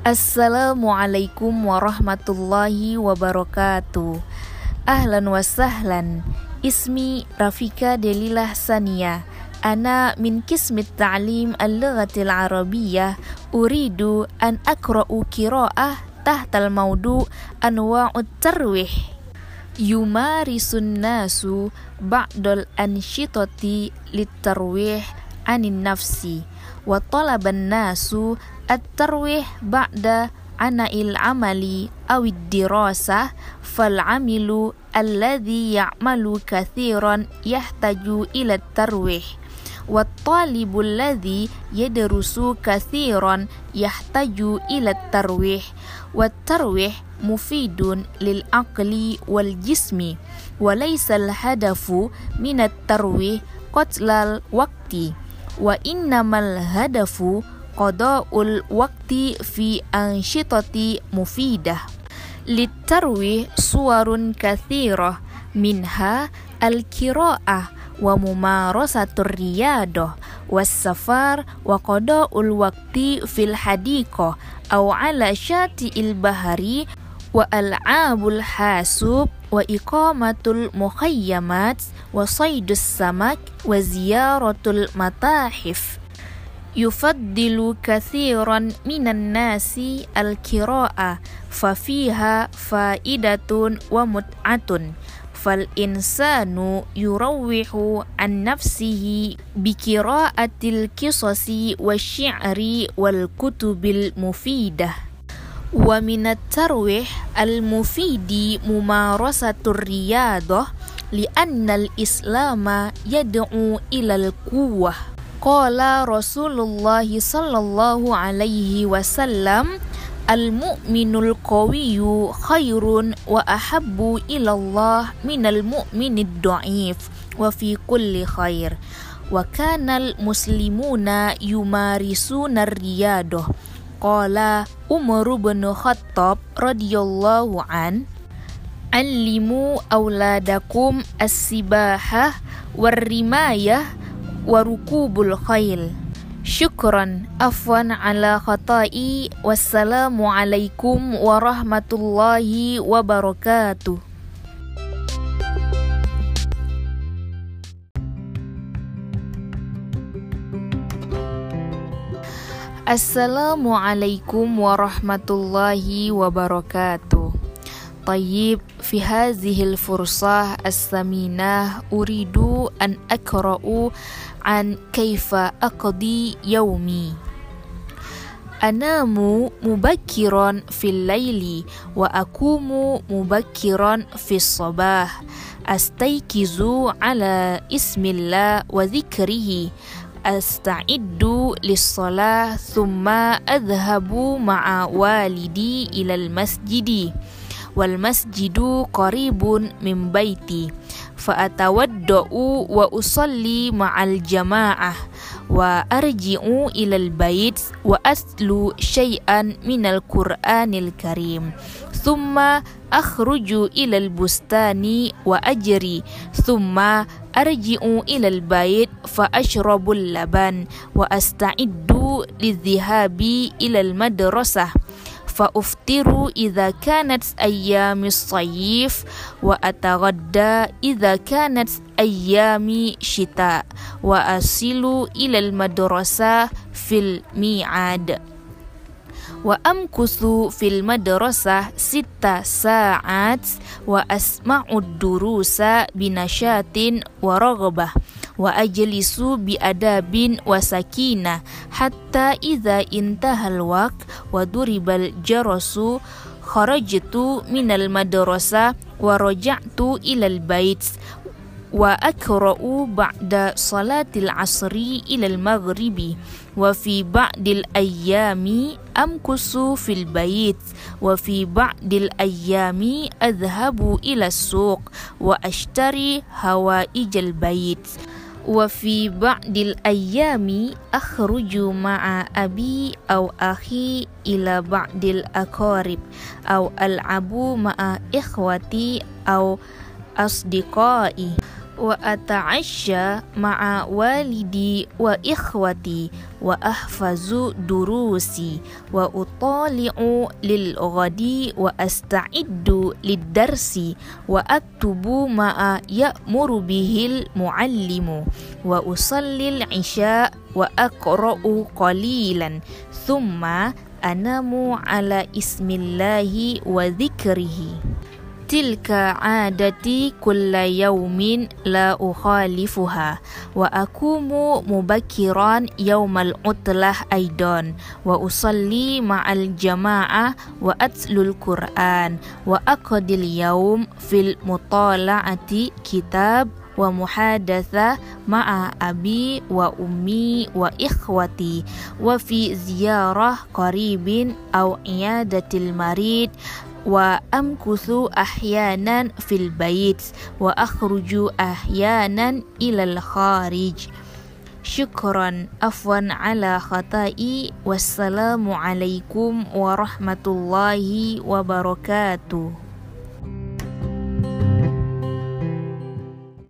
Assalamualaikum warahmatullahi wabarakatuh. Ahlan wa sahlan. Ismi Rafika Delilah Sania. Ana min kismit ta'lim al-lughatil arabiyyah uridu an akra'u qira'ah tahtal maudu anwa'ut tarwih yumarisun nasu ba'dal anshitati litarwih anin nafsi wa talaban nasu الترويح بعد عناء العمل أو الدراسة فالعمل الذي يعمل كثيرا يحتاج إلى الترويح والطالب الذي يدرس كثيرا يحتاج إلى الترويح والترويح مفيد للعقل والجسم وليس الهدف من الترويح قتل الوقت وإنما الهدف قضاء الوقت في أنشطة مفيدة. للتروي صور كثيرة منها القراءة وممارسة الرياضة والسفر وقضاء الوقت في الحديقة أو على شاطئ البحر وألعاب الحاسوب وإقامة المخيمات وصيد السمك وزيارة المتاحف. يفضل كثيرا من الناس القراءة ففيها فائدة ومتعة. فالإنسان يروح عن نفسه بقراءة القصص والشعر والكتب المفيدة. ومن الترويح المفيد ممارسة الرياضة لأن الإسلام يدعو إلى القوة. قال رسول الله صلى الله عليه وسلم المؤمن القوي خير وأحب إلى الله من المؤمن الضعيف وفي كل خير. وكان المسلمون يمارسون الرياضة قال عمر بن الخطاب رضي الله عنه علموا أولادكم السباحة والرماية warukubul khail. Syukran afwan ala khatai Wassalamualaikum warahmatullahi wabarakatuh Assalamualaikum warahmatullahi wabarakatuh طيب في هذه الفرصة الثمينة أريد أن أقرأ عن كيف أقضي يومي. أنام مبكرا في الليل وأقوم مبكرا في الصباح. أستيقظ على اسم الله وذكره. أستعد للصلاة ثم أذهب مع والدي إلى المسجد. والمسجد قريب من بيتي فأتودأ وأصلي مع الجماعة وأرجع إلى البيت وأتلو شيئا من القرآن الكريم ثم أخرج إلى البستان وأجري ثم أرجع إلى البيت فأشرب اللبن وأستعد للذهاب إلى المدرسة. فأفطر إذا كانت أيام الصيف وأتغدى إذا كانت أيام شتاء وأصل إلى المدرسة في الميعاد. وأمكث في المدرسة ست ساعات وأسمع الدروس بنشاط ورغبة. وأجلس بأداب وسكينة حتى إذا انتهى الوقت وضرب الجرس خرجت من المدرسة ورجعت إلى البيت وأقرأ بعد صلاة العصر إلى المغرب. وفي بعض الأيام أمكث في البيت وفي بعض الأيام أذهب إلى السوق وأشتري هوائج البيت. وفي بعض الأيام أخرج مع أبي أو أخي إلى بعض الأقارب أو ألعب مع إخوتي أو أصدقائي. وأتعشى مع والدي وإخوتي وأحفظ دروسي وأطالع للغد وأستعد للدرس وأكتب ما يأمر به المعلم وأصلي العشاء وأقرأ قليلا ثم أنام على اسم الله وذكره. تلك عادتي كل يوم لا أخالفها وأقوم مبكرا يوم العطلة أيضا وأصلي مع الجماعة وأتلو القرآن وأقضي اليوم في المطالعة كتاب ومحادثة مع أبي وأمي وإخوتي وفي زيارة قريب أو عيادة المريض وأمكث أحيانا في البيت وأخرج أحيانا إلى الخارج. شكرا. عفوا على خطائي. والسلام عليكم ورحمة الله وبركاته.